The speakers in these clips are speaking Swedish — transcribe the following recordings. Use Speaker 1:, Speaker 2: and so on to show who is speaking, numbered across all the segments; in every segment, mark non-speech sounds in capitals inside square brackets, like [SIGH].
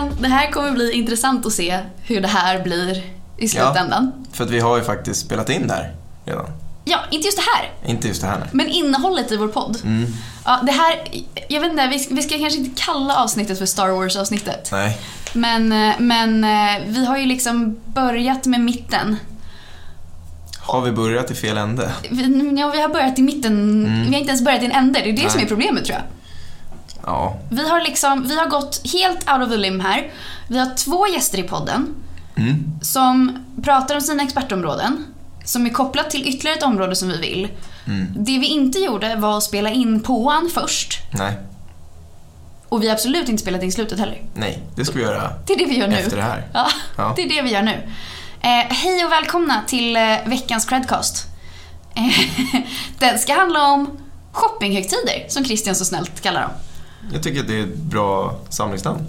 Speaker 1: verkligen. Det här kommer bli intressant att se hur det här blir i slutändan.
Speaker 2: Ja, för att vi har ju faktiskt spelat in där redan.
Speaker 1: Ja, inte just det här.
Speaker 2: Inte just det här nej.
Speaker 1: Men innehållet i vår podd.
Speaker 2: Mm.
Speaker 1: Ja, det här, jag vet inte, vi, vi ska kanske inte kalla avsnittet för Star Wars-avsnittet.
Speaker 2: Nej.
Speaker 1: Men, eh, men eh, vi har ju liksom börjat med mitten.
Speaker 2: Har vi börjat i fel ände?
Speaker 1: Vi, ja, vi har börjat i mitten,
Speaker 2: Mm.
Speaker 1: vi har inte ens börjat i en ände. Det är det som
Speaker 2: Nej.
Speaker 1: är problemet tror jag.
Speaker 2: Ja.
Speaker 1: Vi har liksom, vi har gått helt out of the limb här. Vi har två gäster i podden
Speaker 2: Mm.
Speaker 1: som pratar om sina expertområden. Som är kopplat till ytterligare ett område som vi vill.
Speaker 2: Mm.
Speaker 1: Det vi inte gjorde var att spela in påan först.
Speaker 2: Nej.
Speaker 1: Och vi har absolut inte spelat in slutet heller.
Speaker 2: Nej, det ska vi göra
Speaker 1: Det är det vi gör nu.
Speaker 2: efter det här.
Speaker 1: Ja,
Speaker 2: Ja.
Speaker 1: det är det vi gör nu. Eh, hej och välkomna till eh, veckans Credcast. Eh, [LAUGHS] den ska handla om shoppinghögtider, som Christian så snällt kallar dem.
Speaker 2: Jag tycker att det är ett bra samlingsnamn.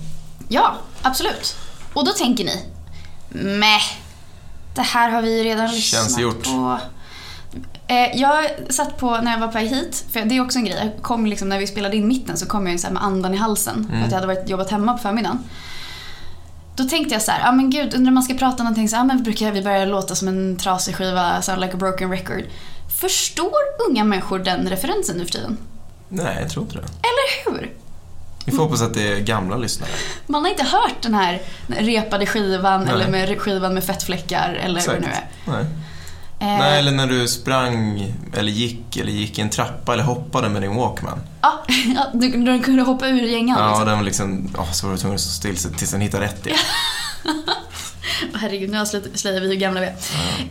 Speaker 1: Ja, absolut. Och då tänker ni, meh, det här har vi ju redan lyssnat
Speaker 2: Känns gjort.
Speaker 1: på. Eh, jag satt på, när jag var på väg hit, för det är också en grej, jag kom liksom, när vi spelade in mitten så kom jag in så med andan i halsen, för att jag hade varit, jobbat hemma på förmiddagen. Då tänkte jag så här, ja ah, men gud, undrar om man ska prata någonting så, ja ah, men brukar vi börja låta som en trasig skiva, sound like a broken record. Förstår unga människor den referensen nu för tiden?
Speaker 2: Nej, jag tror inte det.
Speaker 1: Eller hur?
Speaker 2: Vi får hoppas att det är gamla lyssnare.
Speaker 1: Man har inte hört den här repade skivan
Speaker 2: Nej.
Speaker 1: eller med skivan med fettflickar eller vad det nu är.
Speaker 2: Nej.
Speaker 1: Eh,
Speaker 2: Nej, eller när du sprang eller gick eller gick i en trappa eller hoppade med din Walkman.
Speaker 1: Ja, ja, du, du kunde hoppa ur gängan
Speaker 2: Ja,
Speaker 1: liksom.
Speaker 2: den var liksom... Ja, så var du tvungen att stå still tills den hittade rätt igen. [LAUGHS]
Speaker 1: Herregud, nu avslöjar vi hur gamla vi är.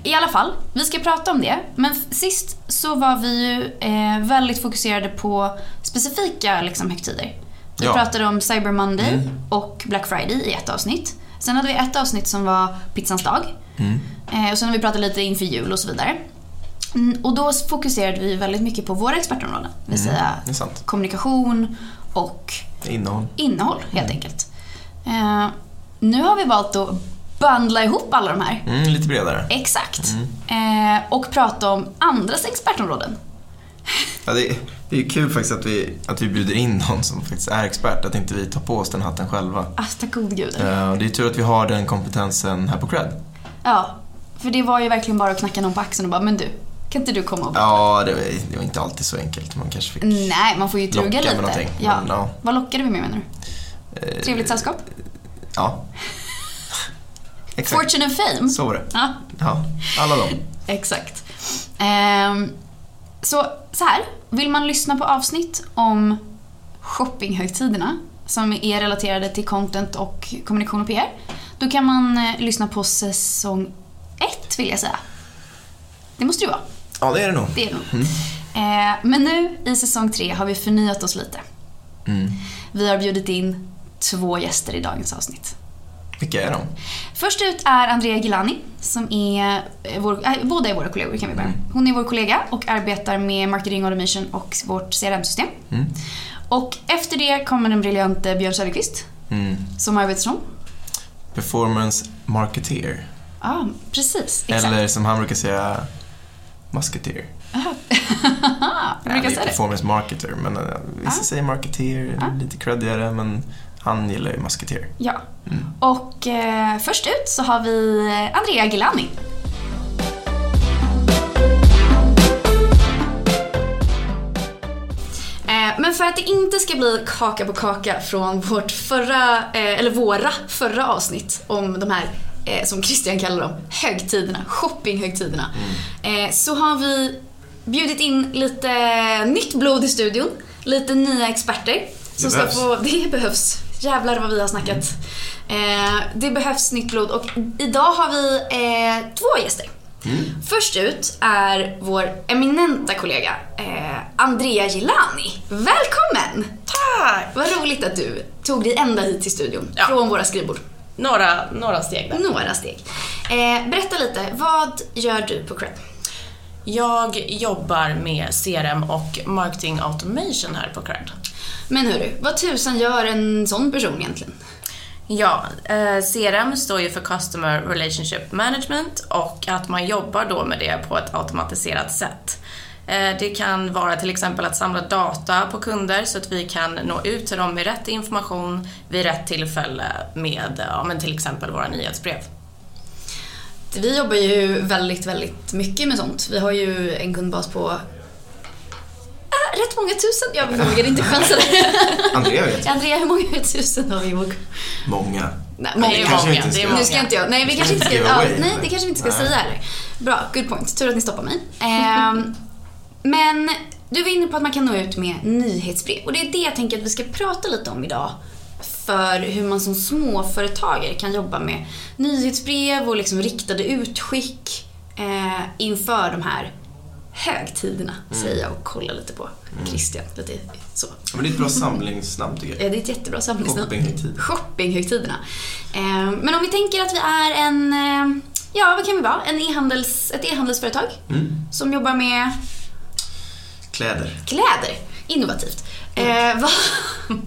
Speaker 1: I alla fall, vi ska prata om det. Men sist så var vi ju eh, väldigt fokuserade på specifika liksom, högtider. Vi
Speaker 2: Ja.
Speaker 1: pratade om Cyber Monday
Speaker 2: Mm.
Speaker 1: och Black Friday i ett avsnitt. Sen hade vi ett avsnitt som var pizzans dag.
Speaker 2: Mm.
Speaker 1: Eh, och sen har vi pratat lite inför jul och så vidare. Mm, och då fokuserade vi väldigt mycket på våra expertområden. Det vill säga
Speaker 2: är sant.
Speaker 1: kommunikation och
Speaker 2: Innehåll.
Speaker 1: innehåll helt enkelt. Eh, nu har vi valt att bundla ihop alla de här.
Speaker 2: Mm, lite bredare.
Speaker 1: Exakt. Eh, och prata om andras expertområden.
Speaker 2: Ja, det, är, det är kul faktiskt att vi, att vi bjuder in någon som faktiskt är expert, att inte vi tar på oss den hatten själva.
Speaker 1: Ah, tack gode gud.
Speaker 2: Eh, och det är tur att vi har den kompetensen här på Cred.
Speaker 1: Ja, för det var ju verkligen bara att knacka någon på axeln och bara, men du, kan inte du komma och
Speaker 2: Ja, det var, det var inte alltid så enkelt. Man kanske fick...
Speaker 1: Nej, man får ju truga
Speaker 2: Locka med
Speaker 1: lite.
Speaker 2: någonting,
Speaker 1: Ja.
Speaker 2: men ja.
Speaker 1: Vad lockade vi med menar du?
Speaker 2: eh,
Speaker 1: Trevligt sällskap?
Speaker 2: Ja. [LAUGHS] Exakt.
Speaker 1: Fortune and fame?
Speaker 2: Så var det.
Speaker 1: Ja,
Speaker 2: Ja, alla de. [LAUGHS]
Speaker 1: exakt. Ehm, så, så här, vill man lyssna på avsnitt om shoppinghögtiderna som är relaterade till content och kommunikation och PR, då kan man eh, lyssna på säsong ett vill jag säga. Det måste det ju vara.
Speaker 2: Ja, det är det nog.
Speaker 1: Det är det nog. Eh, men nu i säsong tre har vi förnyat oss lite.
Speaker 2: Mm.
Speaker 1: Vi har bjudit in två gäster i dagens avsnitt.
Speaker 2: Vilka är de?
Speaker 1: Först ut är Andrea Gilani, som är eh, vår, äh, båda är våra kollegor kan vi börja med. Hon är vår kollega och arbetar med marketing automation och vårt CRM-system.
Speaker 2: Mm.
Speaker 1: Och efter det kommer den briljante Björn Söderqvist,
Speaker 2: Mm.
Speaker 1: som arbetar som...
Speaker 2: Performance marketeer.
Speaker 1: Ja, precis. Exakt.
Speaker 2: Eller som han brukar säga, musketeer.
Speaker 1: Du [LAUGHS] brukar säga det.
Speaker 2: performance marketer, men uh, vissa
Speaker 1: Ja.
Speaker 2: säger marketeer,
Speaker 1: Ja.
Speaker 2: lite creddigare, men han gillar ju musketeer.
Speaker 1: Ja.
Speaker 2: Mm.
Speaker 1: Och eh, först ut så har vi Andrea Gilani. Eh, Men för att det inte ska bli kaka på kaka från vårt förra, eh, eller våra förra avsnitt om de här, eh, som Christian kallar dem, högtiderna, shoppinghögtiderna. Eh, Så har vi bjudit in lite nytt blod i studion, lite nya experter. Som ska
Speaker 2: behövs.
Speaker 1: få, det behövs. Jävlar vad vi har snackat. Eh, det behövs nytt blod och idag har vi eh, två gäster. Först ut är vår eminenta kollega eh, Andrea Gilani. Välkommen!
Speaker 3: Tack!
Speaker 1: Vad roligt att du tog dig ända hit till studion
Speaker 3: Ja.
Speaker 1: från våra skrivbord.
Speaker 3: Några, några steg där.
Speaker 1: Några steg. Eh, berätta lite, vad gör du på Cred?
Speaker 3: Jag jobbar med CRM och marketing automation här på Cred.
Speaker 1: Men hörru, vad tusan gör en sån person egentligen?
Speaker 3: Ja, eh, CRM står ju för Customer Relationship Management och att man jobbar då med det på ett automatiserat sätt. Eh, Det kan vara till exempel att samla data på kunder så att vi kan nå ut till dem med rätt information vid rätt tillfälle med ja, men till exempel våra nyhetsbrev.
Speaker 1: Vi jobbar ju väldigt, väldigt mycket med sånt. Vi har ju en kundbas på rätt många tusen. Jag vågar inte chansa det. [LAUGHS]
Speaker 2: Andrea vet.
Speaker 1: Andrea, hur många tusen har vi i vår
Speaker 2: Många.
Speaker 1: Nej,
Speaker 3: Det är många,
Speaker 2: inte
Speaker 3: det är
Speaker 2: ska-
Speaker 3: många.
Speaker 1: Nu ska inte jag, nej vi kanske inte ska, ja, nej det kanske vi inte ska
Speaker 2: Nej.
Speaker 1: säga heller. Bra, good point. Tur att ni stoppar mig. Ehm, men du var inne på att man kan nå ut med nyhetsbrev och det är det jag tänker att vi ska prata lite om idag. För hur man som småföretagare kan jobba med nyhetsbrev och liksom riktade utskick eh, inför de här högtiderna,
Speaker 2: Mm.
Speaker 1: säger jag och kollar lite på Christian. Lite så.
Speaker 2: Men det är ett bra samlingsnamn tycker jag.
Speaker 1: Ja, det är ett jättebra samlingsnamn.
Speaker 2: Shoppinghögtid.
Speaker 1: Shoppinghögtiderna. Eh, men om vi tänker att vi är en, eh, ja vad kan vi vara? En e-handels, ett e-handelsföretag
Speaker 2: Mm.
Speaker 1: som jobbar med
Speaker 2: Kläder.
Speaker 1: kläder. Innovativt. Eh, [LAUGHS] vad-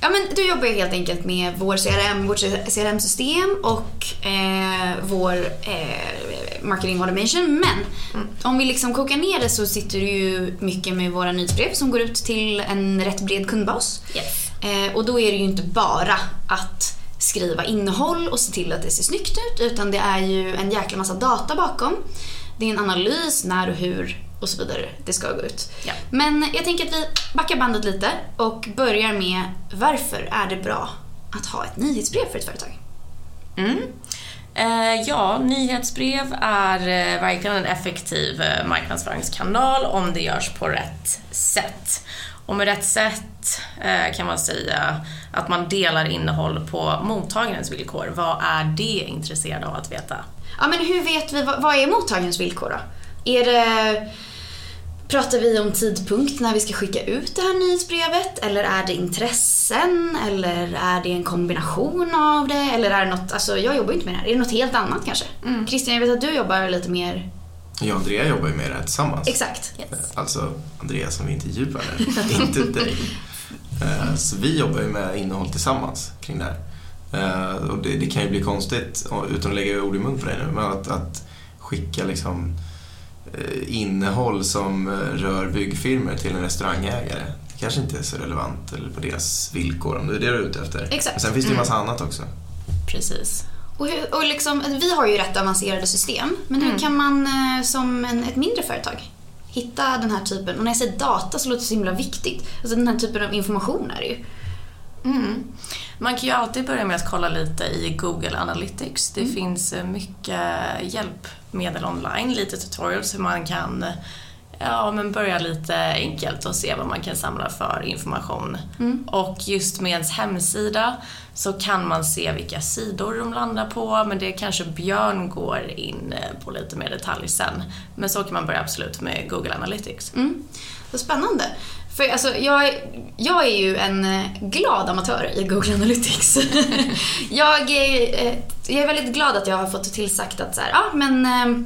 Speaker 1: ja, men du jobbar ju helt enkelt med vår CRM, vårt CRM-system och eh, vår eh, marketing automation. Men om vi liksom kokar ner det så sitter du ju mycket med våra nyhetsbrev som går ut till en rätt bred kundbas.
Speaker 3: Yes.
Speaker 1: Eh, och då är det ju inte bara att skriva innehåll och se till att det ser snyggt ut utan det är ju en jäkla massa data bakom. Det är en analys, när och hur och så vidare det ska gå ut.
Speaker 3: Ja.
Speaker 1: Men jag tänker att vi backar bandet lite och börjar med varför är det bra att ha ett nyhetsbrev för ett företag?
Speaker 3: Mm. Eh, ja, nyhetsbrev är eh, verkligen en effektiv eh, marknadsföringskanal om det görs på rätt sätt. Och med rätt sätt eh, kan man säga att man delar innehåll på mottagarens villkor. Vad är det intresserad av att veta?
Speaker 1: Ja, men hur vet vi, vad, vad är mottagarens villkor då? Är det, pratar vi om tidpunkt när vi ska skicka ut det här nyhetsbrevet? Eller är det intressen? Eller är det en kombination av det? Eller är det något, alltså jag jobbar ju inte med det här. Är det något helt annat kanske? Christian, jag vet att du jobbar lite mer...
Speaker 2: Jag och Andrea jobbar ju med det här tillsammans.
Speaker 1: Exakt.
Speaker 2: Alltså Andrea som vi intervjuade, inte dig. [LAUGHS] Eh, Så vi jobbar ju med innehåll tillsammans kring det här. Eh, Och det, det kan ju bli konstigt, utan att lägga ord i mun på dig nu, men att, att skicka liksom eh, innehåll som eh, rör byggfirmor till en restaurangägare. Det kanske inte är så relevant eller på deras villkor om det är det du är ute efter.
Speaker 1: Exakt.
Speaker 2: Men sen finns det ju massa annat också.
Speaker 3: Precis.
Speaker 1: Och, hur, och liksom, vi har ju rätt avancerade system, men hur kan man eh, som en, ett mindre företag hitta den här typen, och när jag säger data så låter det så himla viktigt, alltså den här typen av information är det ju.
Speaker 3: Mm. Man kan ju alltid börja med att kolla lite i Google Analytics. Det finns eh, mycket hjälpmedel online, lite tutorials hur man kan ja, men börja lite enkelt och se vad man kan samla för information. Och just med ens hemsida så kan man se vilka sidor de landar på, men det kanske Björn går in eh, på lite mer detalj sen. Men så kan man börja absolut med Google Analytics.
Speaker 1: Mm. Vad spännande. För alltså, jag, jag är ju en eh, glad amatör i Google Analytics. [LAUGHS] jag, är, eh, jag är väldigt glad att jag har fått tillsagt att så här, ja men eh,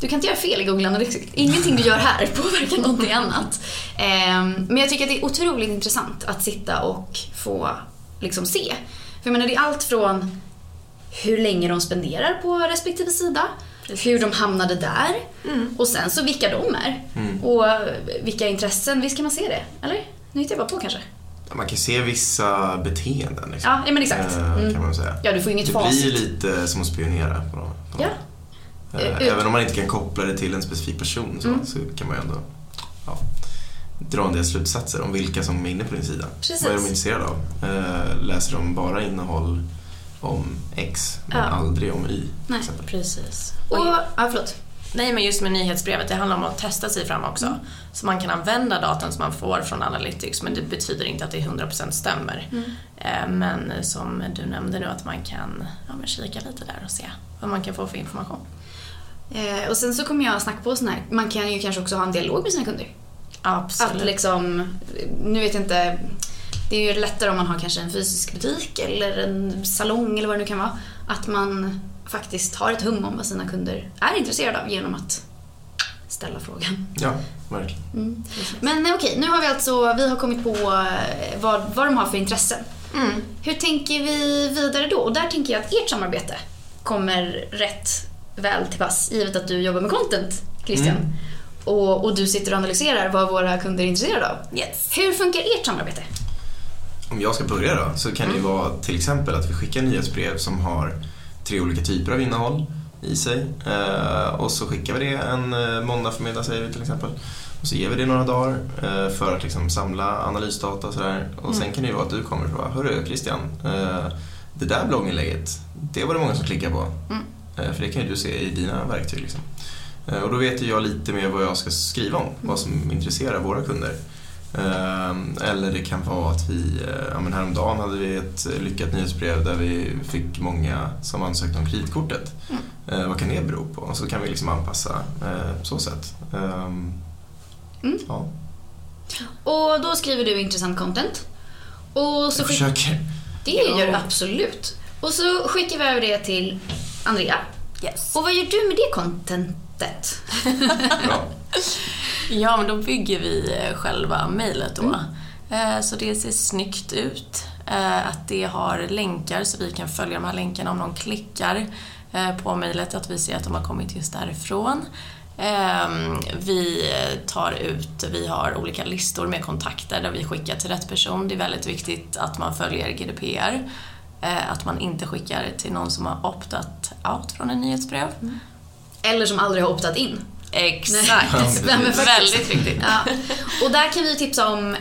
Speaker 1: du kan inte göra fel i Google Analytics. Ingenting du gör här [LAUGHS] påverkar någonting annat. Eh, Men jag tycker att det är otroligt intressant att sitta och få liksom se. För jag menar, det är allt från hur länge de spenderar på respektive sida, hur de hamnade där och sen så vilka de är och vilka intressen. Visst kan man se det? Eller? Nu hittar jag bara på kanske.
Speaker 2: Man kan se vissa beteenden. Liksom.
Speaker 1: Ja, ja, men exakt.
Speaker 2: Eh,
Speaker 1: Mm.
Speaker 2: Kan man säga.
Speaker 1: Ja, du får ju inget
Speaker 2: det
Speaker 1: facit.
Speaker 2: blir lite som att spionera på någon. På
Speaker 1: Ja.
Speaker 2: någon.
Speaker 1: Eh,
Speaker 2: Eh,
Speaker 1: ut-
Speaker 2: Även om man inte kan koppla det till en specifik person så,
Speaker 1: Mm.
Speaker 2: så kan man ju ändå ja, dra en del slutsatser om vilka som är inne på din sida.
Speaker 1: Precis.
Speaker 2: Vad är de intresserade av? Läser de bara innehåll om X men
Speaker 1: Ja.
Speaker 2: aldrig om Y?
Speaker 1: Nej.
Speaker 3: Precis.
Speaker 1: Och, ja, förlåt.
Speaker 3: Nej, men just med nyhetsbrevet, det handlar om att testa sig fram också. Så man kan använda datan som man får från Analytics, men det betyder inte att det 100% stämmer. Eh, Men som du nämnde nu, att man kan ja, men kika lite där och se vad man kan få för information.
Speaker 1: Eh, och sen så kommer jag snacka på sån här, man kan ju kanske också ha en dialog med sina kunder.
Speaker 3: Absolut.
Speaker 1: Att liksom, nu vet jag inte, det är ju lättare om man har kanske en fysisk butik eller en salong eller vad det nu kan vara. Att man faktiskt har ett hum om vad sina kunder är intresserade av genom att ställa frågan.
Speaker 2: Ja, verkligen.
Speaker 1: Mm. Men eh, okej, nu har vi alltså, vi har kommit på eh, vad, vad de har för intressen.
Speaker 3: Mm.
Speaker 1: Hur tänker vi vidare då? Och där tänker jag att ert samarbete kommer rätt väl till pass givet att du jobbar med content, Christian.
Speaker 2: Mm.
Speaker 1: och, och du sitter och analyserar vad våra kunder är intresserade av.
Speaker 3: Yes.
Speaker 1: Hur funkar ert samarbete?
Speaker 2: Om jag ska börja då så kan det ju vara till exempel att vi skickar nyhetsbrev som har tre olika typer av innehåll i sig. Eh, och så skickar vi det en eh, måndag förmiddag säger vi till exempel. Och så ger vi det några dagar eh, för att liksom samla analysdata och sådär. Och sen kan det ju vara att du kommer och bara, hörru Christian, det där blogginlägget, det var det många som klickade på. Eh, för det kan ju du se i dina verktyg. Liksom. Och då vet ju jag lite mer vad jag ska skriva om, vad som intresserar våra kunder. Ehm, Eller det kan vara att vi, eh, ja men häromdagen hade vi ett lyckat nyhetsbrev där vi fick många som ansökte om kreditkortet. Eh, Vad kan det bero på? Och så kan vi liksom anpassa eh, så sätt. Ehm,
Speaker 1: Mm.
Speaker 2: Ja,
Speaker 1: Och då skriver du intressant content. Och så
Speaker 2: jag försöker.
Speaker 1: Det gör du absolut. Och så skickar vi över det till Andrea.
Speaker 3: Yes.
Speaker 1: Och vad gör du med det contentet?
Speaker 2: Bra. [LAUGHS]
Speaker 3: Ja, men då bygger vi eh, själva mejlet då. Eh, Så det ser snyggt ut. Eh, Att det har länkar så vi kan följa de här länkarna om någon klickar på mejlet, att vi ser att de har kommit just därifrån. Ehm, Vi tar ut, vi har olika listor med kontakter där vi skickar till rätt person. Det är väldigt viktigt att man följer GDPR. Att man inte skickar till någon som har optat out från en nyhetsbrev.
Speaker 1: Eller som aldrig har optat in.
Speaker 3: Exakt.
Speaker 1: Nej, men.
Speaker 3: Väldigt viktigt.
Speaker 1: Ja. Och där kan vi tipsa om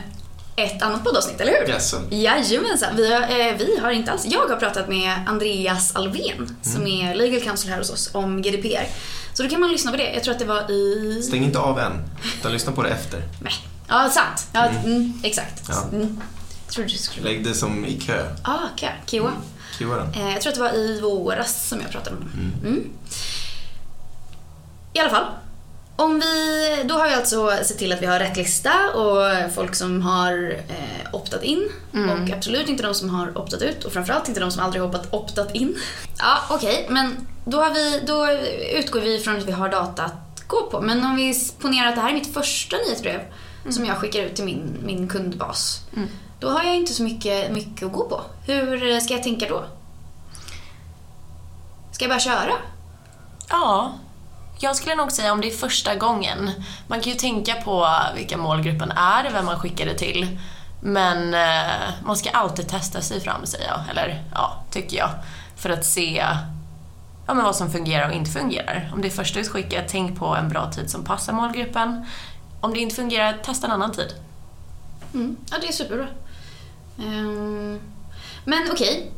Speaker 1: ett annat poddavsnitt, eller hur?
Speaker 2: Jaså?
Speaker 1: Jajamensan. Vi har, eh, vi har inte alls... Jag har pratat med Andreas Alvén som är legal counsel här hos oss om GDPR. Så då kan man lyssna på det. Jag tror att det var i...
Speaker 2: Stäng inte av än, utan lyssna på det efter.
Speaker 1: Nej. Ja, sant. Ja, mm, exakt.
Speaker 2: Ja.
Speaker 1: Mm. Du skulle...
Speaker 2: Lägg det som i kö.
Speaker 1: Ah, okej. Kiwa.
Speaker 2: Kiva den.
Speaker 1: Eh, jag tror att det var i våras som jag pratade med honom. Mm. I alla fall. Om vi, då har vi alltså sett till att vi har rätt lista och folk som har eh, optat in och absolut inte de som har optat ut och framförallt inte de som aldrig har optat, optat in. Ja, okej, men då, har vi, då utgår vi från att vi har data att gå på. Men om vi ponerar att det här är mitt första nyhetsbrev som jag skickar ut till min, min kundbas. Då har jag inte så mycket, mycket att gå på. Hur ska jag tänka då? Ska jag bara köra?
Speaker 3: Ja, jag skulle nog säga om det är första gången. Man kan ju tänka på vilka målgruppen är, vem man skickar det till. Men eh, man ska alltid testa sig fram, säger jag. Eller ja, tycker jag. För att se ja, men vad som fungerar och inte fungerar. Om det är första utskicket, tänk på en bra tid som passar målgruppen. Om det inte fungerar, testa en annan tid.
Speaker 1: Mm. Ja, det är superbra. Um, men okej.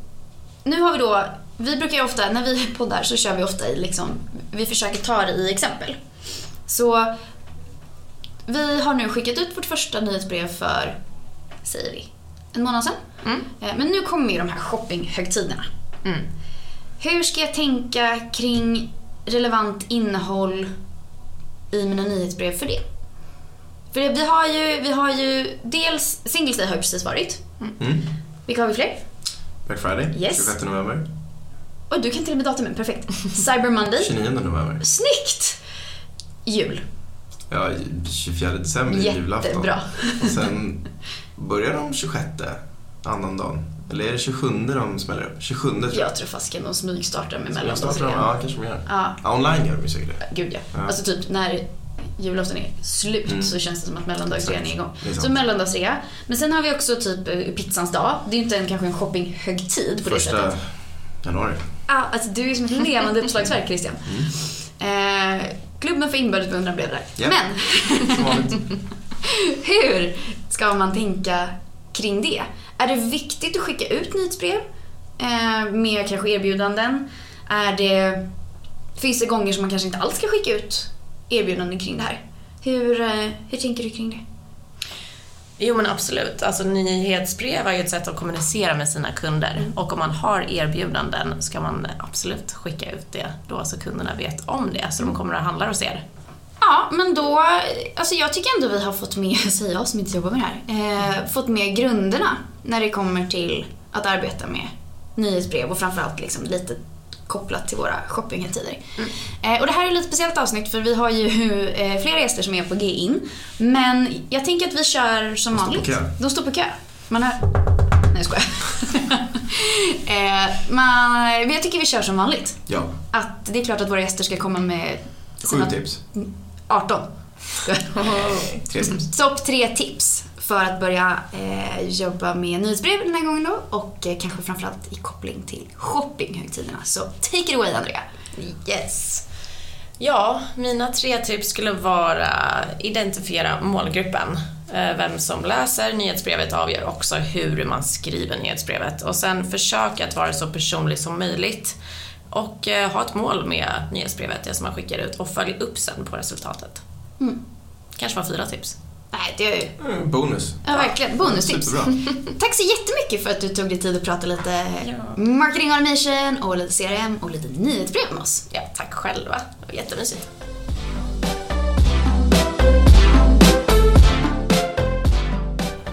Speaker 1: Nu har vi då... Vi brukar ju ofta, när vi [LAUGHS] poddar så kör vi ofta i liksom... Vi försöker ta det i exempel. Så vi har nu skickat ut vårt första nyhetsbrev för, säger vi, en månad sedan.
Speaker 3: Mm.
Speaker 1: Eh, Men nu kommer ju de här shoppinghögtiderna.
Speaker 3: Mm.
Speaker 1: Hur ska jag tänka kring relevant innehåll i mina nyhetsbrev för det? För det, vi, har ju, vi har ju dels Singles Day har ju precis varit.
Speaker 2: Mm.
Speaker 1: Vilka har vi fler?
Speaker 2: Black Friday,
Speaker 1: Yes.
Speaker 2: 26 november.
Speaker 1: Oj, du kan till och med datumen. Perfekt. Cyber Monday. [LAUGHS]
Speaker 2: 29 november.
Speaker 1: Snyggt! Jul.
Speaker 2: Ja, 24 december är julafton.
Speaker 1: Jättebra.
Speaker 2: Och sen börjar de 26, annandagen. Eller är det 27 de smäller upp? 27 tror jag.
Speaker 1: Jag tror fasken de smygstartar med
Speaker 2: Ska de
Speaker 1: mellandagsrea.
Speaker 2: starta dem? Ja, kanske de gör.
Speaker 1: Ja,
Speaker 2: Ja, online gör de ju säkert det.
Speaker 1: gud ja.
Speaker 2: Ja.
Speaker 1: Alltså typ när julafton är slut
Speaker 2: Mm.
Speaker 1: så känns det som att mellandagsrean är igång.
Speaker 2: Det är.
Speaker 1: Så mellandagsrea. Men sen har vi också typ eh, pizzans dag. Det är ju inte en, kanske en shoppinghögtid på det
Speaker 2: Första
Speaker 1: sättet.
Speaker 2: Januari.
Speaker 1: Ah, alltså du är som ett levande uppslagsverk Christian. Eh, klubben för inbördes beundran blev det där.
Speaker 2: Ja.
Speaker 1: Men [LAUGHS] hur ska man tänka kring det? Är det viktigt att skicka ut nyhetsbrev eh, med kanske erbjudanden? Är det, finns det gånger som man kanske inte alls ska skicka ut erbjudanden kring det här? Hur, eh, hur tänker du kring det?
Speaker 3: Jo men absolut. Alltså nyhetsbrev är ju ett sätt att kommunicera med sina kunder. Och om man har erbjudanden ska man absolut skicka ut det då så kunderna vet om det. Så de kommer och handlar hos er.
Speaker 1: Ja, men då... Alltså jag tycker ändå vi har fått med, [LAUGHS] säger jag som inte jobbar med det här, eh, fått med grunderna när det kommer till att arbeta med nyhetsbrev och framförallt liksom lite kopplat till våra shoppinghögtider. Eh, och det här är ett lite speciellt avsnitt för vi har ju [LAUGHS] eh, flera gäster som är på G in. Men jag tänker att vi kör som vanligt. De står på kö. Man har... Nej, jag skojar. [LAUGHS] eh, man, men jag tycker vi kör som vanligt.
Speaker 2: Ja,
Speaker 1: Att det är klart att våra gäster ska komma med
Speaker 2: sju tips.
Speaker 1: 18. [LAUGHS]
Speaker 2: Tre tips.
Speaker 1: Topp tre tips för att börja eh, jobba med nyhetsbrev den här gången då och eh, kanske framförallt i koppling till shoppinghögtiderna. Så take it away Andrea.
Speaker 3: Yes. Ja, mina tre tips skulle vara identifiera målgruppen. Eh, Vem som läser nyhetsbrevet avgör också hur man skriver nyhetsbrevet och sen försök att vara så personlig som möjligt och eh, ha ett mål med nyhetsbrevet, det som man skickar ut och följ upp sen på resultatet. Kanske var fyra tips.
Speaker 1: Nej, det är ju...
Speaker 2: Mm, bonus.
Speaker 1: Ja, verkligen. Bonustips.
Speaker 2: Superbra. [LAUGHS]
Speaker 1: Tack så jättemycket för att du tog dig tid att prata lite
Speaker 3: Ja.
Speaker 1: marketing automation och lite CRM och lite nyhetsbrev med oss.
Speaker 3: Ja, tack själva. Det var jättemysigt.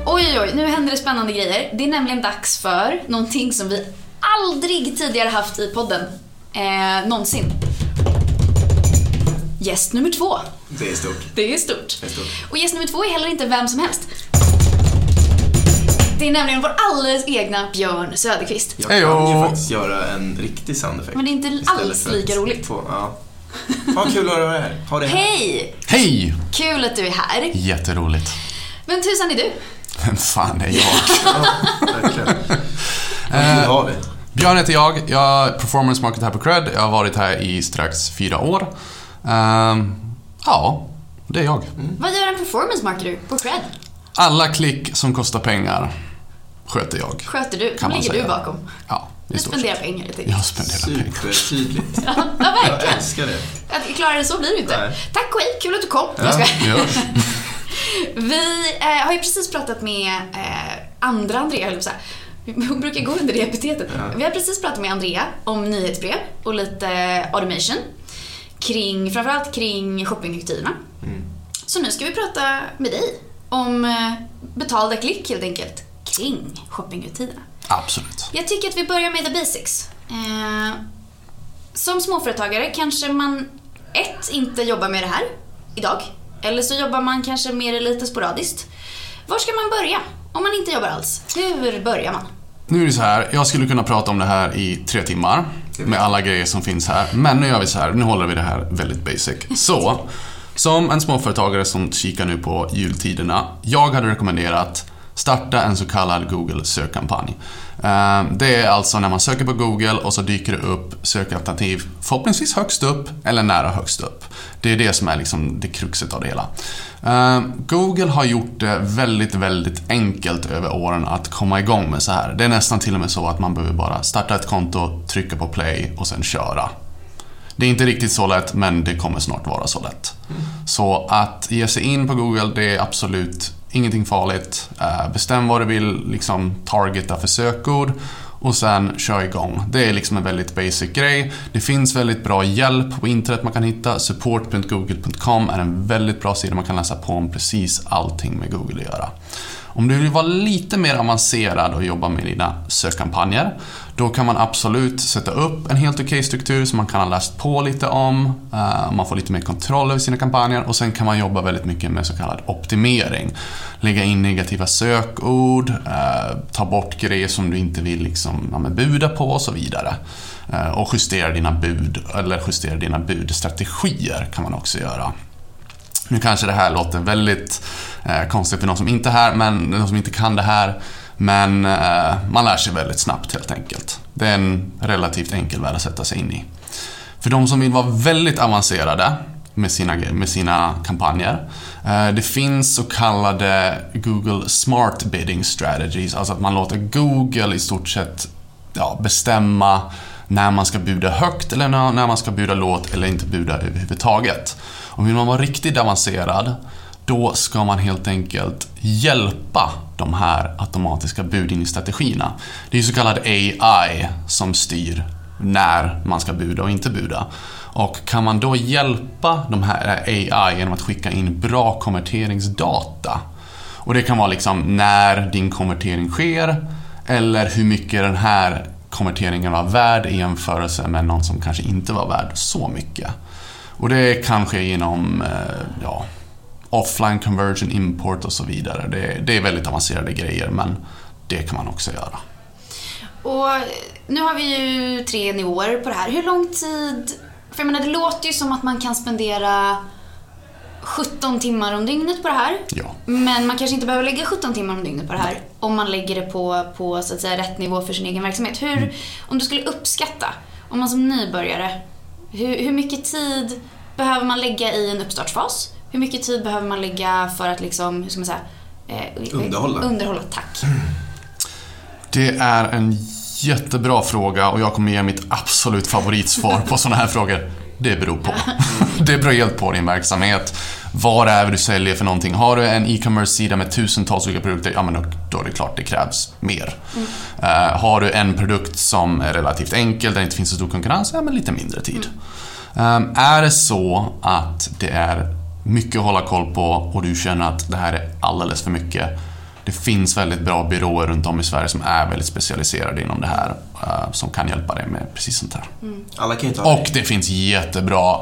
Speaker 1: Oj, oj, oj, nu händer det spännande grejer. Det är nämligen dags för någonting som vi aldrig tidigare haft i podden. Eh, någonsin. Gäst nummer två.
Speaker 2: Det är stort.
Speaker 1: Det är stort.
Speaker 2: Det är stort.
Speaker 1: Och gäst nummer två är heller inte vem som helst. Det är nämligen vår alldeles egna Björn Söderqvist.
Speaker 2: Jag kan ju faktiskt göra en riktig soundeffekt.
Speaker 1: Men det är inte alls lika roligt.
Speaker 2: Få, ja. Ha kul att vara här. Ha det här.
Speaker 1: Hej!
Speaker 4: Hej!
Speaker 1: Kul att du är här.
Speaker 4: Jätteroligt.
Speaker 1: Vem tusan är du?
Speaker 4: Vem fan är jag? [LAUGHS]
Speaker 2: Verkligen. Vad har vi?
Speaker 4: Björn heter jag. Jag är performance marketer här på Cred. Jag har varit här i strax fyra år. Ehm, ja, det är jag.
Speaker 1: Vad gör en performance marketer på Cred?
Speaker 4: Alla klick som kostar pengar sköter jag.
Speaker 1: Sköter du?
Speaker 4: Kan
Speaker 1: Då
Speaker 4: man
Speaker 1: ligger du
Speaker 4: säga.
Speaker 1: bakom.
Speaker 4: Ja, i
Speaker 1: Du
Speaker 4: stort
Speaker 1: spenderar
Speaker 4: sett.
Speaker 1: pengar lite.
Speaker 4: Jag spenderar pengar.
Speaker 2: Supertydligt. [LAUGHS]
Speaker 1: Ja, ja,
Speaker 2: Jag
Speaker 1: verkligen.
Speaker 2: älskar det.
Speaker 1: Att klara det så blir det inte.
Speaker 2: Nej.
Speaker 1: Tack och hej, kul att du kom. Jag
Speaker 4: Ja, gör. [LAUGHS]
Speaker 1: Vi eh, har ju precis pratat med eh, andra Andrea, höll jag. Hon brukar gå under det epitetet.
Speaker 2: Ja.
Speaker 1: Vi har precis pratat med Andrea om nyhetsbrev och lite automation. Kring, framförallt kring shoppinghögtiderna.
Speaker 2: Mm.
Speaker 1: Så nu ska vi prata med dig om eh, betalda klick helt enkelt kring shoppinghögtiderna.
Speaker 4: Absolut.
Speaker 1: Jag tycker att vi börjar med the basics. Eh, som småföretagare kanske man ett, inte jobbar med det här idag. Eller så jobbar man kanske med det lite sporadiskt. Var ska man börja? Om man inte jobbar alls. Hur börjar man?
Speaker 4: Nu är det så här, jag skulle kunna prata om det här i tre timmar med alla grejer som finns här. Men nu gör vi så här, nu håller vi det här väldigt basic. Så, som en småföretagare som kikar nu på jultiderna. Jag hade rekommenderat starta en så kallad Google sökkampanj. Ehm, det är alltså när man söker på Google och så dyker det upp sökalternativ förhoppningsvis högst upp eller nära högst upp. Det är det som är liksom det kruxet av det hela. Ehm, Google har gjort det väldigt, väldigt enkelt över åren att komma igång med så här. Det är nästan till och med så att man behöver bara starta ett konto, trycka på play och sen köra. Det är inte riktigt så lätt, men det kommer snart vara så lätt. Så att ge sig in på Google, det är absolut ingenting farligt. Eh, bestäm vad du vill liksom targeta för sökord och sen kör igång. Det är liksom en väldigt basic grej. Det finns väldigt bra hjälp på internet man kan hitta. Support.google.com är en väldigt bra sida man kan läsa på om precis allting med Google att göra. Om du vill vara lite mer avancerad och jobba med dina sökkampanjer, då kan man absolut sätta upp en helt okej struktur som man kan ha läst på lite om. Eh, man får lite mer kontroll över sina kampanjer och sen kan man jobba väldigt mycket med så kallad optimering. Lägga in negativa sökord, eh, ta bort grejer som du inte vill liksom, buda på och så vidare. Eh, och justera dina bud, eller justera dina budstrategier kan man också göra. Nu kanske det här låter väldigt konstigt för någon som inte är här, men någon som inte kan det här. Men eh, man lär sig väldigt snabbt helt enkelt. Det är en relativt enkel värld att sätta sig in i. För de som vill vara väldigt avancerade med sina, med sina kampanjer. Eh, det finns så kallade Google Smart Bidding Strategies, alltså att man låter Google i stort sett ja, bestämma när man ska buda högt eller när man ska buda lågt eller inte buda överhuvudtaget. Och vill man vara riktigt avancerad, då ska man helt enkelt hjälpa de här automatiska budgivningsstrategierna. Det är så kallad AI som styr när man ska buda och inte buda. Och kan man då hjälpa de här AI genom att skicka in bra konverteringsdata och det kan vara liksom när din konvertering sker eller hur mycket den här konverteringen var värd i jämförelse med någon som kanske inte var värd så mycket. Och det kan ske genom eh, ja, offline conversion, import och så vidare. Det, det är väldigt avancerade grejer men det kan man också göra.
Speaker 1: Och nu har vi ju tre nivåer på det här. Hur lång tid... För jag menar, det låter ju som att man kan spendera 17 timmar om dygnet på det här.
Speaker 4: Ja.
Speaker 1: Men man kanske inte behöver lägga 17 timmar om dygnet på det här om man lägger det på, på så att säga, rätt nivå för sin egen verksamhet. Hur,
Speaker 4: Mm.
Speaker 1: Om du skulle uppskatta, om man som nybörjare, hur, hur mycket tid behöver man lägga i en uppstartsfas? Hur mycket tid behöver man lägga för att liksom, hur ska man säga, eh,
Speaker 2: Underhålla.
Speaker 1: Underhålla, tack.
Speaker 4: Det är en jättebra fråga och jag kommer ge mitt absolut favoritsvar på sådana här frågor. Det beror på. [LAUGHS] Det beror helt på din verksamhet. Vad det är du säljer för någonting. Har du en e-commerce-sida med tusentals olika produkter, ja men då, då är det klart det krävs mer. Eh, har du en produkt som är relativt enkel, där det inte finns så stor konkurrens, ja men lite mindre tid. Um, är det så att det är mycket att hålla koll på och du känner att det här är alldeles för mycket. Det finns väldigt bra byråer runt om i Sverige som är väldigt specialiserade inom det här. eh, som kan hjälpa dig med precis sånt här.
Speaker 2: Alla kan ha
Speaker 4: Och det finns jättebra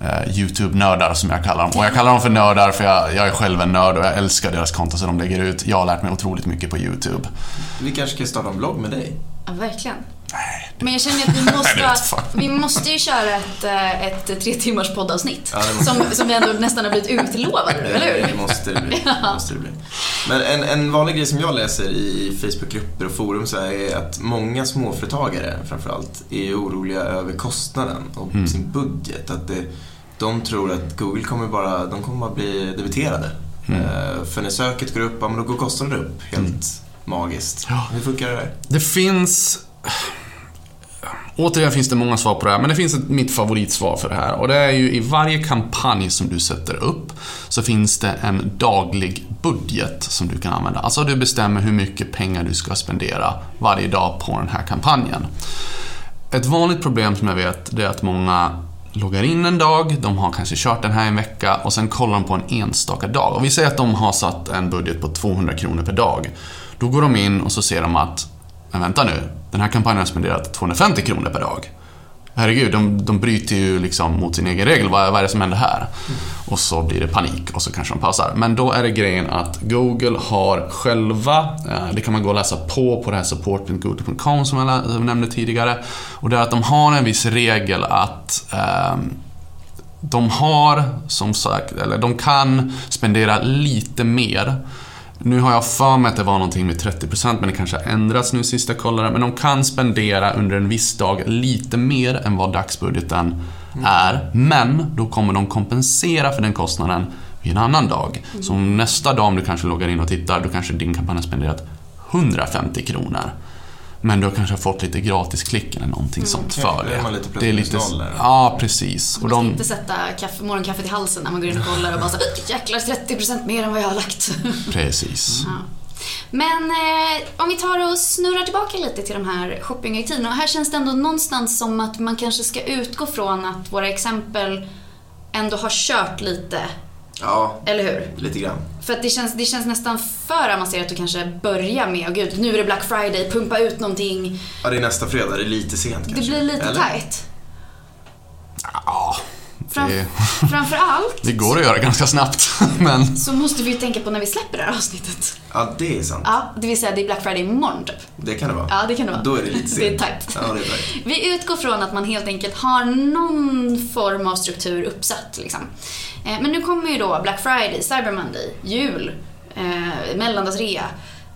Speaker 4: eh, YouTube-nördar som jag kallar dem. Och jag kallar dem för nördar för jag, jag är själv en nörd och jag älskar deras content som de lägger ut. Jag har lärt mig otroligt mycket på YouTube.
Speaker 2: Vi kanske ska starta en blogg med dig.
Speaker 1: Ja, verkligen.
Speaker 4: Nej,
Speaker 1: Men jag känner att vi [LAUGHS] måste, vi måste ju köra ett, eh, ett tre timmars poddavsnitt.
Speaker 2: Ja,
Speaker 1: som, som vi ändå nästan har blivit utlovade nu, eller hur?
Speaker 2: Det måste det bli. [LAUGHS] Det måste det bli. Men en, en vanlig grej som jag läser i Facebookgrupper och forum så här är att många småföretagare framförallt är oroliga över kostnaden och
Speaker 4: Mm.
Speaker 2: sin budget. Att det, de tror att Google kommer bara, de kommer bara bli debiterade.
Speaker 4: Mm.
Speaker 2: Eh, för när söket går upp, ja men då går kostnaden upp helt magiskt.
Speaker 4: Ja.
Speaker 2: Hur funkar det där?
Speaker 4: Det finns... Återigen finns det många svar på det här, men det finns ett, mitt favoritsvar för det här. Och det är ju i varje kampanj som du sätter upp så finns det en daglig budget som du kan använda. Alltså du bestämmer hur mycket pengar du ska spendera varje dag på den här kampanjen. Ett vanligt problem som jag vet, det är att många loggar in en dag, de har kanske kört den här en vecka och sen kollar de på en enstaka dag. Och vi säger att de har satt en budget på 200 kronor per dag. Då går de in och så ser de att, men vänta nu, den här kampanjen har spenderat 250 kronor per dag. Herregud, de, de bryter ju liksom mot sin egen regel. Vad, vad är det som händer här? Och så blir det panik och så kanske de pausar. Men då är det grejen att Google har själva, eh, det kan man gå och läsa på på det här support.google.com som jag nämnde tidigare. Och det är att de har en viss regel att ehm, de har, som sagt, eller de kan spendera lite mer. Nu har jag för mig att det var någonting med 30% men det kanske har ändrats nu sist jag kollade. Men de kan spendera under en viss dag lite mer än vad dagsbudgeten är. Men då kommer de kompensera för den kostnaden vid en annan dag. Så om nästa dag om du kanske loggar in och tittar, då kanske din kampanj har spenderat 150 kronor. Men du har kanske fått lite gratisklick eller någonting sånt
Speaker 2: okej.
Speaker 4: för det.
Speaker 2: är man lite
Speaker 4: det är lite. Ja, precis. Och
Speaker 1: Man ska
Speaker 4: de,
Speaker 1: inte sätta kaffe, morgonkaffet i halsen när man går in och kollar och bara så jäklar 30% mer än vad jag har lagt. [LAUGHS]
Speaker 4: precis.
Speaker 1: Ja. Men eh, om vi tar och snurrar tillbaka lite till de här shoppinghögtiderna. Och här känns det ändå någonstans som att man kanske ska utgå från att våra exempel ändå har kört lite,
Speaker 2: Ja,
Speaker 1: eller hur?
Speaker 2: lite grann.
Speaker 1: För att det känns, det känns nästan för avancerat att kanske börja med, och gud, nu är det Black Friday, pumpa ut någonting.
Speaker 2: Ja, det är nästa fredag. Det är lite sent
Speaker 1: Det
Speaker 2: kanske.
Speaker 1: blir lite
Speaker 2: Eller?
Speaker 1: tight.
Speaker 4: Ja,
Speaker 1: Fram,
Speaker 4: det,
Speaker 1: framför allt
Speaker 4: det går att göra ganska snabbt. [LAUGHS] Men
Speaker 1: så måste vi ju tänka på när vi släpper det här avsnittet.
Speaker 2: Ja, det är sant.
Speaker 1: Ja, det vill säga det är Black Friday imorgon typ.
Speaker 2: Det kan det vara.
Speaker 1: Ja, det kan det vara.
Speaker 2: Då är det lite sent. [LAUGHS]
Speaker 1: Det är tight.
Speaker 2: Ja, det är tight.
Speaker 1: Vi utgår från att man helt enkelt har någon form av struktur uppsatt. Liksom. Eh, Men nu kommer ju då Black Friday, Cyber Monday, jul, eh, mellandagsrea.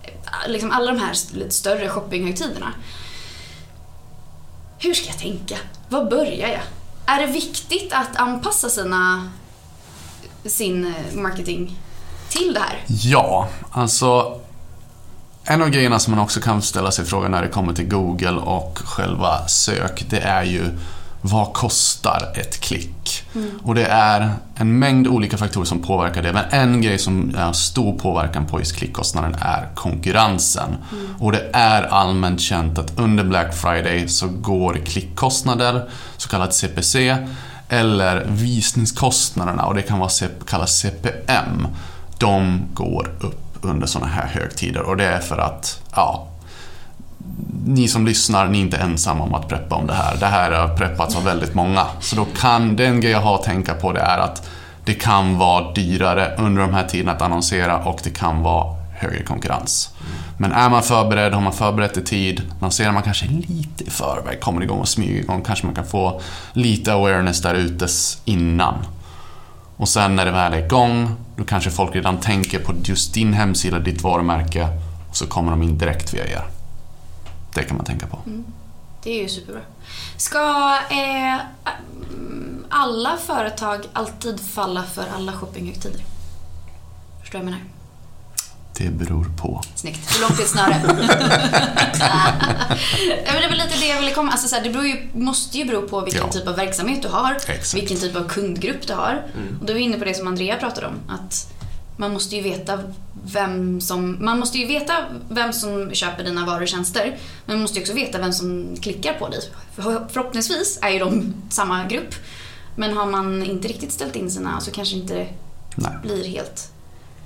Speaker 1: eh, Liksom alla de här lite större shoppinghögtiderna. Hur ska jag tänka? Var börjar jag? Är det viktigt att anpassa sina, sin eh, marketing till det här?
Speaker 4: ja, alltså en av grejerna som man också kan ställa sig frågan när det kommer till Google och själva sök, det är ju vad kostar ett klick? Och det är en mängd olika faktorer som påverkar det. Men en grej som har stor påverkan på just klickkostnaden är konkurrensen. Och det är allmänt känt att under Black Friday så går klickkostnader, så kallat CPC, eller visningskostnaderna, och det kan vara kallas CPM, de går upp under sådana här högtider. Och det är för att, ja, ni som lyssnar, ni är inte ensamma om att preppa om det här. Det här har preppats av väldigt många. Så då kan, den grej jag har att tänka på det är att det kan vara dyrare under de här tiderna att annonsera och det kan vara högre konkurrens. Men är man förberedd, har man förberett i tid, lanserar man kanske lite i förväg, kommer igång och smyger igång, kanske man kan få lite awareness där ute innan. Och sen när det väl är igång, då kanske folk redan tänker på just din hemsida, ditt varumärke och så kommer de in direkt via er. Det kan man tänka på.
Speaker 1: Det är ju superbra. Ska eh, alla företag alltid falla för alla shoppinghögtider? Förstår du vad jag menar?
Speaker 4: Det beror på.
Speaker 1: Snyggt. Hur långt är ett snöre? [LAUGHS] det var lite det jag ville komma alltså, så här, Det beror ju, måste ju bero på vilken
Speaker 4: Ja.
Speaker 1: typ av verksamhet du har,
Speaker 4: Exakt.
Speaker 1: vilken typ av kundgrupp du har.
Speaker 2: Mm.
Speaker 1: Och då är vi inne på det som Andrea pratade om, att man måste ju veta vem som, man måste ju veta vem som köper dina varor och tjänster, men man måste ju också veta vem som klickar på dig. För, förhoppningsvis är ju de samma grupp, men har man inte riktigt ställt in sina så kanske inte det
Speaker 4: Nej.
Speaker 1: blir helt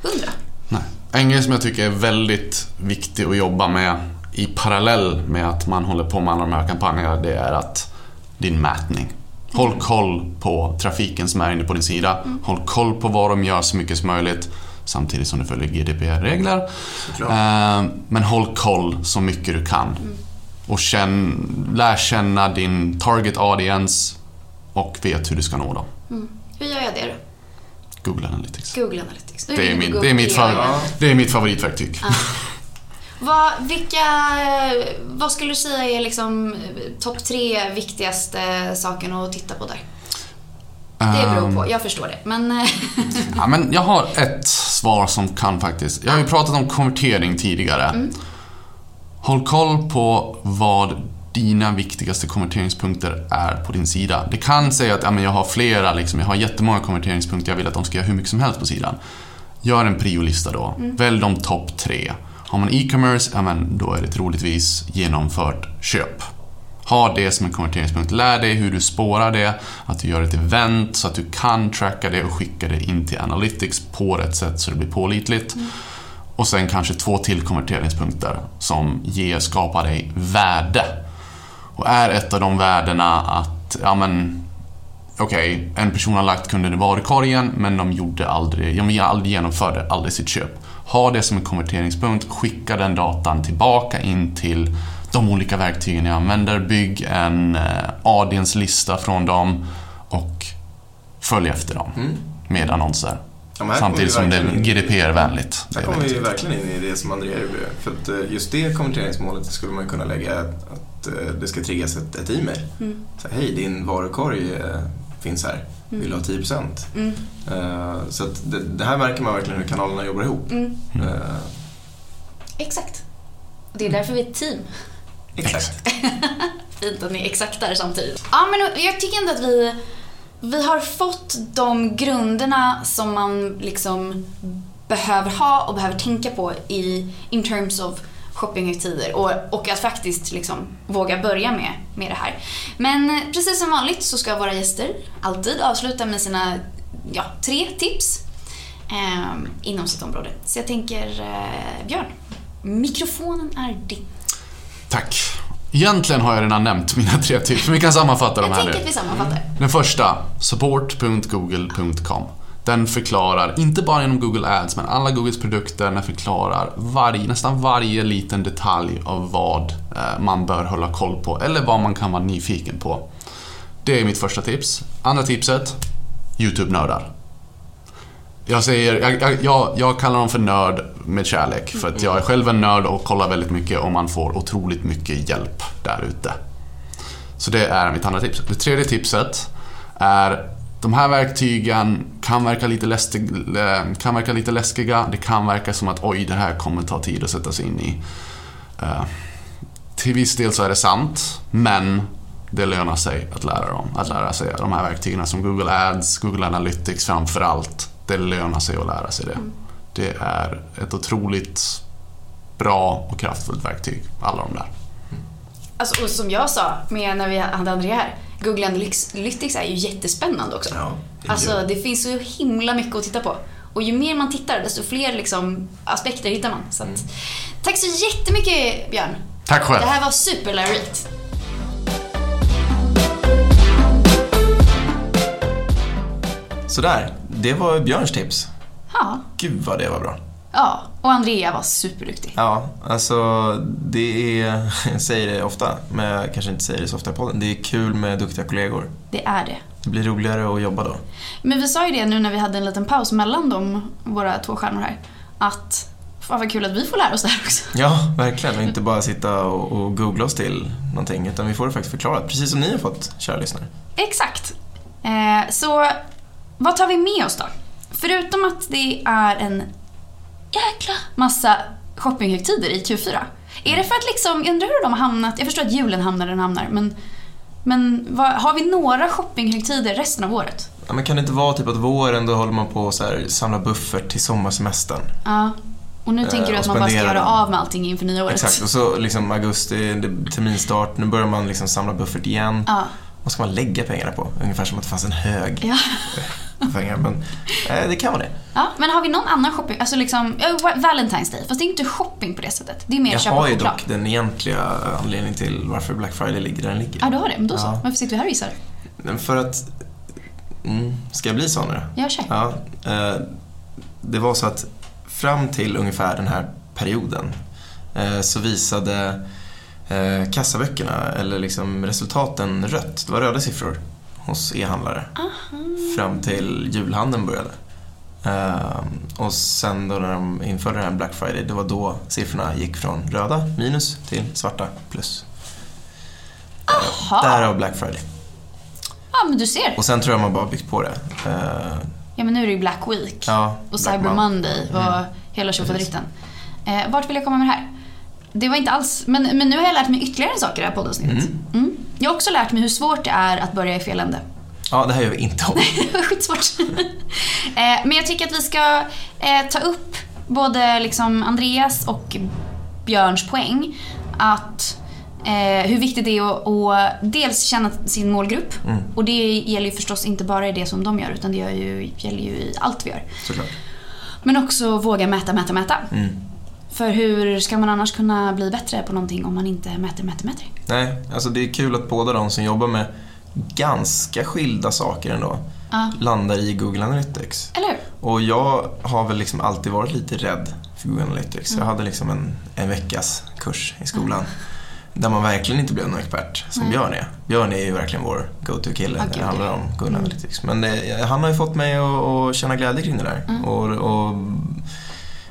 Speaker 1: hundra.
Speaker 4: Nej. En grej som jag tycker är väldigt viktig att jobba med i parallell med att man håller på med alla de här kampanjerna, det är att din mätning. Håll koll på trafiken som är inne på din sida. Håll koll på vad de gör så mycket som möjligt. Samtidigt som du följer GDPR-regler. Eh, Men håll koll så mycket du kan. Och känn, lär känna din target audience och vet hur du ska nå dem.
Speaker 1: Hur gör jag det då?
Speaker 4: Google Analytics.
Speaker 1: Google Analytics.
Speaker 4: Det är, min, det, är mitt det är mitt favoritverktyg.
Speaker 1: Vad, vilka, vad skulle du säga är liksom eh, topp tre viktigaste sakerna att titta på där? Det beror
Speaker 4: Ehm,
Speaker 1: på, jag förstår det. Men eh, [LAUGHS]
Speaker 4: Ja, men jag har ett svar som kan faktiskt... Jag har ju pratat om konvertering tidigare. Håll koll på vad dina viktigaste konverteringspunkter är på din sida. Det kan säga att ja, men jag har flera, liksom, jag har jättemånga konverteringspunkter, jag vill att de ska göra hur mycket som helst på sidan. Gör en priolista då. Välj de topp tre. Har man e-commerce, ja, men då är det troligtvis genomfört köp. Ha det som en konverteringspunkt. Lär dig hur du spårar det, att du gör ett event så att du kan tracka det och skicka det in till Analytics på rätt sätt så det blir pålitligt. Och sen kanske två till konverteringspunkter som ger, skapar dig värde. Och är ett av de värdena att, ja men, okej, en person har lagt kunden i varukorgen men de gjorde aldrig, de aldrig genomförde aldrig sitt köp. Ha det som en konverteringspunkt, skicka den datan tillbaka in till de olika verktygen jag använder, bygg en eh, audience-lista från dem och följ efter dem
Speaker 2: Mm.
Speaker 4: med annonser.
Speaker 2: Ja, här
Speaker 4: Samtidigt som det är GDPR-vänligt. Det
Speaker 2: Där
Speaker 4: är
Speaker 2: kommer vi verkligen in i det som Andrea gjorde. För att eh, just det konverteringsmålet skulle man kunna lägga att eh, det ska triggas ett, ett e-mail.
Speaker 1: Mm.
Speaker 2: Så, Hej, din varukorg finns här. Vill du ha 10%?
Speaker 1: mm,
Speaker 2: Eh, Så det, det här märker man verkligen hur kanalerna jobbar ihop.
Speaker 1: mm,
Speaker 4: Mm.
Speaker 2: Eh,
Speaker 1: exakt. Det är därför vi är ett team.
Speaker 2: Exakt. [LAUGHS]
Speaker 1: Fint att ni är exakt där samtidigt. Ja, men jag tycker ändå att vi, vi har fått de grunderna som man liksom behöver ha och behöver tänka på i in terms of shoppinghögtider och, och att faktiskt liksom våga börja med, med det här. Men precis som vanligt så ska våra gäster alltid avsluta med sina ja, tre tips eh, inom sitt område. Så jag tänker, eh, Björn, mikrofonen är din.
Speaker 4: Tack. Egentligen har jag redan nämnt mina tre tips, men vi kan sammanfatta de
Speaker 1: Jag
Speaker 4: här
Speaker 1: tänker
Speaker 4: nu.
Speaker 1: att vi sammanfattar.
Speaker 4: Den första, support.google.com. Den förklarar, inte bara genom Google Ads, men alla Googles produkter, den förklarar varje, nästan varje liten detalj av vad eh, man bör hålla koll på, eller vad man kan vara nyfiken på. Det är mitt första tips. Andra tipset, YouTube-nördar. Jag, säger, jag- jag, jag kallar dem för nörd med kärlek, för att jag är själv en nörd och kollar väldigt mycket och man får otroligt mycket hjälp där ute. Så det är mitt andra tips. Det tredje tipset är de här verktygen kan verka lite, lästig, eh, kan verka lite läskiga. Det kan verka som att oj, det här kommer ta tid att sätta sig in i. Eh, Till viss del så är det sant, men det lönar sig att lära dem. Att lära sig de här verktygen som Google Ads, Google Analytics framför allt. Det lönar sig att lära sig det. Det är ett otroligt bra och kraftfullt verktyg, alla de där.
Speaker 1: Alltså, och som jag sa med när vi hade Andrea här, Google Analytics är ju jättespännande också.
Speaker 2: Ja, det
Speaker 1: alltså det finns så himla mycket att titta på. Och ju mer man tittar desto fler liksom, aspekter hittar man. Så att,
Speaker 2: Mm.
Speaker 1: Tack så jättemycket Björn.
Speaker 4: Tack själv!
Speaker 1: Det här var superlärorikt.
Speaker 2: Sådär, det var Björns tips.
Speaker 1: Ja.
Speaker 2: Gud vad det var bra.
Speaker 1: Ja, och Andrea var superduktig.
Speaker 2: Ja, alltså det är, [LAUGHS] jag säger det ofta, men jag kanske inte säger det så ofta i podden. Det är kul med duktiga kollegor.
Speaker 1: Det är det.
Speaker 2: det blir roligare att jobba då.
Speaker 1: Men vi sa ju det nu när vi hade en liten paus mellan de, våra två stjärnor här. Att fan vad kul att vi får lära oss det här också. [LAUGHS]
Speaker 2: Ja, verkligen. Och inte bara sitta och, och googla oss till någonting, utan vi får det faktiskt förklarat. Precis som ni har fått, kära lyssnare.
Speaker 1: Exakt. Eh, så vad tar vi med oss då? Förutom att det är en jäkla massa shoppinghögtider i Q4. Är det för att liksom, jag undrar hur de har hamnat, jag förstår att julen hamnar där den hamnar, men, men vad, har vi några shoppinghögtider resten av året?
Speaker 2: Ja, men kan det inte vara typ att våren, då håller man på att samla buffert till sommarsemestern?
Speaker 1: Ja. Och nu
Speaker 2: Eh,
Speaker 1: tänker du att man bara ska göra
Speaker 2: den.
Speaker 1: av med allting inför nya året?
Speaker 2: Exakt, och så liksom augusti, terminstart, nu börjar man liksom samla buffert igen.
Speaker 1: Ja.
Speaker 2: Vad ska man lägga pengarna på? Ungefär som att det fanns en hög
Speaker 1: Ja. [LAUGHS]
Speaker 2: pengar. Men eh, det kan vara det.
Speaker 1: ja. Men har vi någon annan shopping? Alltså liksom, ja, Valentine's Day. Fast det är inte shopping på det sättet. Det är mer
Speaker 2: Jag
Speaker 1: köpa
Speaker 2: har ju
Speaker 1: choklad.
Speaker 2: dock den egentliga anledningen till varför Black Friday ligger där den ligger.
Speaker 1: Ja, du har det. Men då så.
Speaker 2: Ja.
Speaker 1: Varför sitter vi här och gissar?
Speaker 2: För att... Mm, ska jag bli sån nu?
Speaker 1: Ja, kör.
Speaker 2: Ja, eh, det var så att fram till ungefär den här perioden eh, så visade eh, kassaböckerna, eller liksom resultaten, rött. Det var röda siffror hos e-handlare. Fram till julhandeln började. Eh, och sen då när de införde den här Black Friday, det var då siffrorna gick från röda minus till svarta plus.
Speaker 1: Aha.
Speaker 2: Därav Black Friday.
Speaker 1: Ja, men du ser.
Speaker 2: Och sen tror jag man bara byggt på det. Eh,
Speaker 1: Ja, men nu är det ju Black Week.
Speaker 2: ja,
Speaker 1: och
Speaker 2: Black
Speaker 1: Cyber
Speaker 2: Mon-
Speaker 1: Monday och
Speaker 2: Mm.
Speaker 1: hela tjofaderittan. Eh, vart vill jag komma med det här? Det var inte alls... Men, men nu har jag lärt mig ytterligare saker i det här poddavsnittet. Mm. Jag har också lärt mig hur svårt det är att börja i fel ände.
Speaker 2: Ja, det här gör vi inte om. [LAUGHS]
Speaker 1: Skitsvårt. [LAUGHS] eh, men jag tycker att vi ska eh, ta upp både liksom Andreas och Björns poäng. Att eh, hur viktigt det är att, att dels känna sin målgrupp.
Speaker 2: Mm.
Speaker 1: Och det gäller ju förstås inte bara i det som de gör utan det gör ju, gäller ju i allt vi gör.
Speaker 2: Såklart.
Speaker 1: Men också våga mäta, mäta, mäta.
Speaker 2: Mm.
Speaker 1: För hur ska man annars kunna bli bättre på någonting om man inte mäter, mäter, mäter?
Speaker 2: Nej, alltså det är kul att båda de som jobbar med ganska skilda saker ändå
Speaker 1: Ja,
Speaker 2: landar i Google Analytics.
Speaker 1: eller hur?
Speaker 2: Och jag har väl liksom alltid varit lite rädd för Google Analytics.
Speaker 1: Mm.
Speaker 2: Jag hade liksom en, en veckas kurs i skolan där man verkligen inte blev någon expert som
Speaker 1: Nej.
Speaker 2: Björn är. Björn är ju verkligen vår go-to-kille
Speaker 1: Ja,
Speaker 2: när
Speaker 1: gud,
Speaker 2: det handlar om Google
Speaker 1: Mm.
Speaker 2: Analytics. Men det, han har ju fått mig att, att känna glädje kring det där.
Speaker 1: Mm.
Speaker 2: Och, och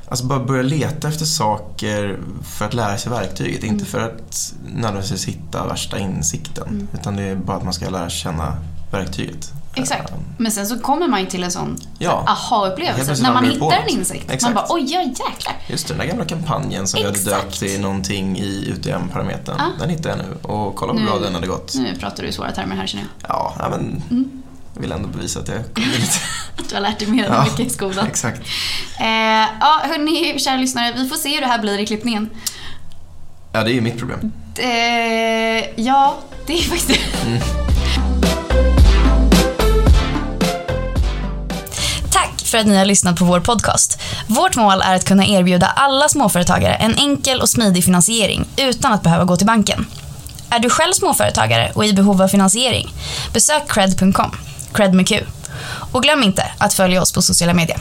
Speaker 2: Alltså bara börja leta efter saker för att lära sig verktyget.
Speaker 1: Mm.
Speaker 2: Inte för att nödvändigtvis hitta värsta insikten.
Speaker 1: Mm.
Speaker 2: Utan det är bara att man ska lära känna verktyget.
Speaker 1: Exakt.
Speaker 2: Eh,
Speaker 1: Men sen så kommer man ju till en sån
Speaker 2: Ja.
Speaker 1: Aha-upplevelse. När man hittar en insikt. Man
Speaker 2: Exakt.
Speaker 1: bara oj, ja jäklar.
Speaker 2: Just det, den där gamla kampanjen som vi hade
Speaker 1: Exakt.
Speaker 2: döpt till någonting i UTM-parametern.
Speaker 1: Ja.
Speaker 2: Den hittade jag nu och kolla
Speaker 1: Nu-
Speaker 2: bra den hade gått.
Speaker 1: Nu pratar du i svåra termer här känner jag.
Speaker 2: Ja, ja, men
Speaker 1: Mm.
Speaker 2: Jag vill ändå bevisa att jag kunde lite. [LAUGHS]
Speaker 1: Att du har lärt dig mer än
Speaker 2: Ja,
Speaker 1: mycket i skolan.
Speaker 2: Exakt.
Speaker 1: Eh, ja, hörni, kära lyssnare. Vi får se hur det här blir i klippningen.
Speaker 2: Ja, det är ju mitt problem.
Speaker 1: Eh, ja, det är faktiskt det. Tack för att ni har lyssnat på vår podcast. Vårt mål är att kunna erbjuda alla småföretagare en enkel och smidig finansiering utan att behöva gå till banken. Är du själv småföretagare och i behov av finansiering? Besök cred.com, cred med Q. Och glöm inte att följa oss på sociala medier.